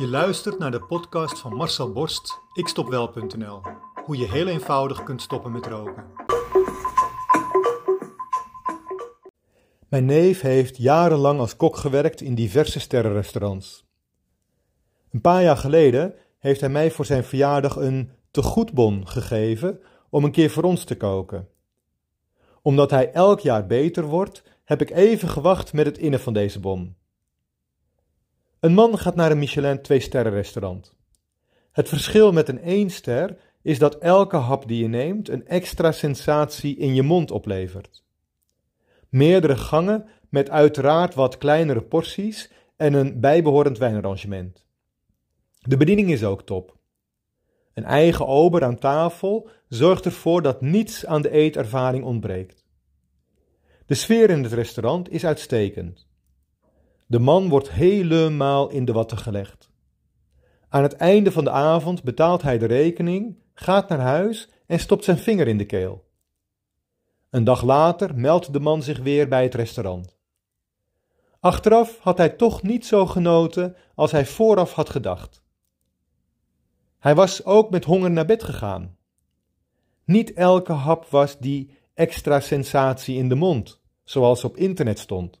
Je luistert naar de podcast van Marcel Borst, ikstopwel.nl. Hoe je heel eenvoudig kunt stoppen met roken. Mijn neef heeft jarenlang als kok gewerkt in diverse sterrenrestaurants. Een paar jaar geleden heeft hij mij voor zijn verjaardag een tegoedbon gegeven om een keer voor ons te koken. Omdat hij elk jaar beter wordt, heb ik even gewacht met het innen van deze bon. Een man gaat naar een Michelin 2 sterren restaurant. Het verschil met een 1 ster is dat elke hap die je neemt een extra sensatie in je mond oplevert. Meerdere gangen met uiteraard wat kleinere porties en een bijbehorend wijnarrangement. De bediening is ook top. Een eigen ober aan tafel zorgt ervoor dat niets aan de eetervaring ontbreekt. De sfeer in het restaurant is uitstekend. De man wordt helemaal in de watten gelegd. Aan het einde van de avond betaalt hij de rekening, gaat naar huis en stopt zijn vinger in de keel. Een dag later meldt de man zich weer bij het restaurant. Achteraf had hij toch niet zo genoten als hij vooraf had gedacht. Hij was ook met honger naar bed gegaan. Niet elke hap was die extra sensatie in de mond, zoals op internet stond.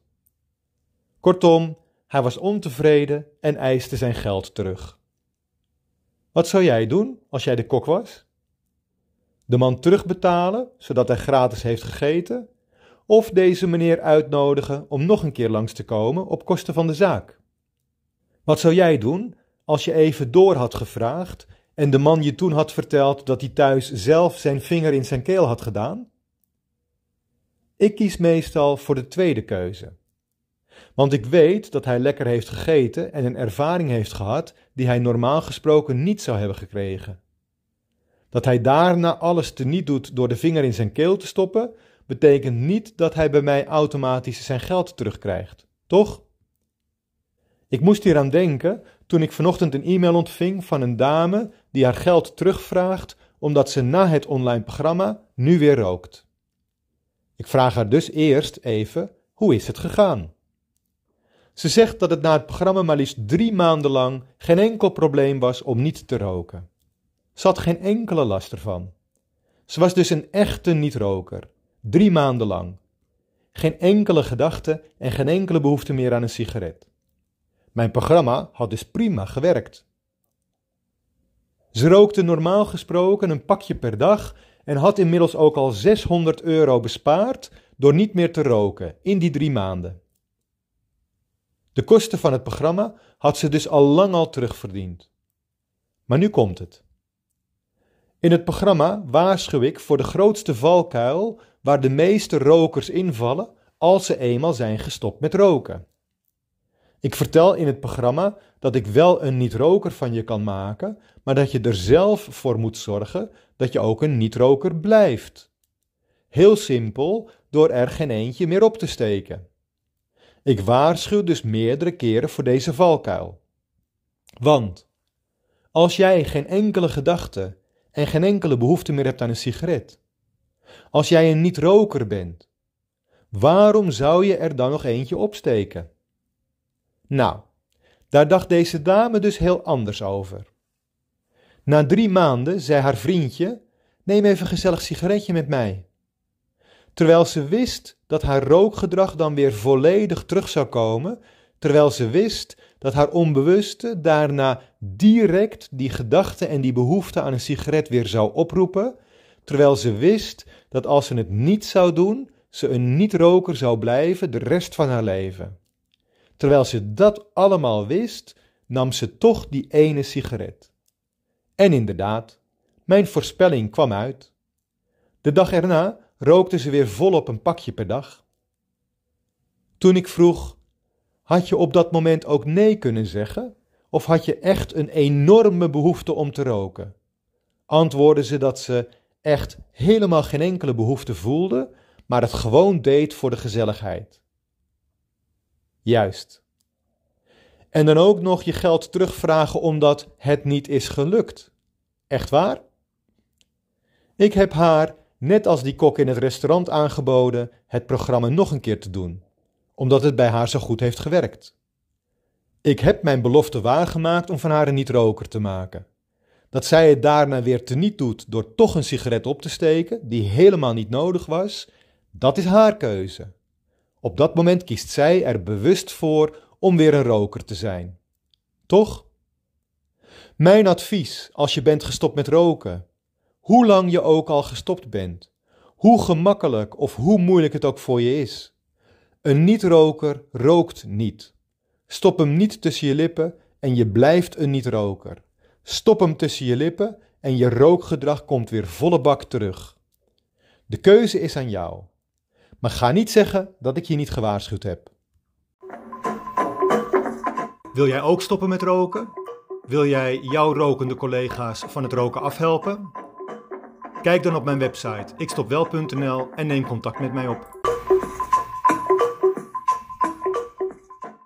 Kortom, hij was ontevreden en eiste zijn geld terug. Wat zou jij doen als jij de kok was? De man terugbetalen, zodat hij gratis heeft gegeten, of deze meneer uitnodigen om nog een keer langs te komen op kosten van de zaak? Wat zou jij doen als je even door had gevraagd en de man je toen had verteld dat hij thuis zelf zijn vinger in zijn keel had gedaan? Ik kies meestal voor de tweede keuze. Want ik weet dat hij lekker heeft gegeten en een ervaring heeft gehad die hij normaal gesproken niet zou hebben gekregen. Dat hij daarna alles teniet doet door de vinger in zijn keel te stoppen, betekent niet dat hij bij mij automatisch zijn geld terugkrijgt, toch? Ik moest hier aan denken toen ik vanochtend een e-mail ontving van een dame die haar geld terugvraagt omdat ze na het online programma nu weer rookt. Ik vraag haar dus eerst even: hoe is het gegaan? Ze zegt dat het na het programma maar liefst drie maanden lang geen enkel probleem was om niet te roken. Ze had geen enkele last ervan. Ze was dus een echte niet-roker, drie maanden lang. Geen enkele gedachte en geen enkele behoefte meer aan een sigaret. Mijn programma had dus prima gewerkt. Ze rookte normaal gesproken een pakje per dag en had inmiddels ook al 600 euro bespaard door niet meer te roken in die drie maanden. De kosten van het programma had ze dus al lang al terugverdiend. Maar nu komt het. In het programma waarschuw ik voor de grootste valkuil waar de meeste rokers invallen als ze eenmaal zijn gestopt met roken. Ik vertel in het programma dat ik wel een niet-roker van je kan maken, maar dat je er zelf voor moet zorgen dat je ook een niet-roker blijft. Heel simpel, door er geen eentje meer op te steken. Ik waarschuw dus meerdere keren voor deze valkuil. Want als jij geen enkele gedachte en geen enkele behoefte meer hebt aan een sigaret, als jij een niet-roker bent, waarom zou je er dan nog eentje opsteken? Nou, daar dacht deze dame dus heel anders over. Na drie maanden zei haar vriendje: Neem even een gezellig sigaretje met mij terwijl ze wist dat haar rookgedrag dan weer volledig terug zou komen, terwijl ze wist dat haar onbewuste daarna direct die gedachte en die behoefte aan een sigaret weer zou oproepen, terwijl ze wist dat als ze het niet zou doen, ze een niet-roker zou blijven de rest van haar leven. Terwijl ze dat allemaal wist, nam ze toch die ene sigaret. En inderdaad, mijn voorspelling kwam uit. De dag erna rookte ze weer volop een pakje per dag. Toen ik vroeg: had je op dat moment ook nee kunnen zeggen? Of had je echt een enorme behoefte om te roken? Antwoordde ze dat ze echt helemaal geen enkele behoefte voelde, maar het gewoon deed voor de gezelligheid. Juist. En dan ook nog je geld terugvragen omdat het niet is gelukt. Echt waar? Ik heb haar net als die kok in het restaurant aangeboden het programma nog een keer te doen, omdat het bij haar zo goed heeft gewerkt. Ik heb mijn belofte waargemaakt om van haar een niet-roker te maken. Dat zij het daarna weer teniet doet door toch een sigaret op te steken, die helemaal niet nodig was, dat is haar keuze. Op dat moment kiest zij er bewust voor om weer een roker te zijn. Toch? Mijn advies als je bent gestopt met roken, hoe lang je ook al gestopt bent, hoe gemakkelijk of hoe moeilijk het ook voor je is. Een niet-roker rookt niet. Stop hem niet tussen je lippen en je blijft een niet-roker. Stop hem tussen je lippen en je rookgedrag komt weer volle bak terug. De keuze is aan jou. Maar ga niet zeggen dat ik je niet gewaarschuwd heb. Wil jij ook stoppen met roken? Wil jij jouw rokende collega's van het roken afhelpen? Kijk dan op mijn website ikstopwel.nl en neem contact met mij op.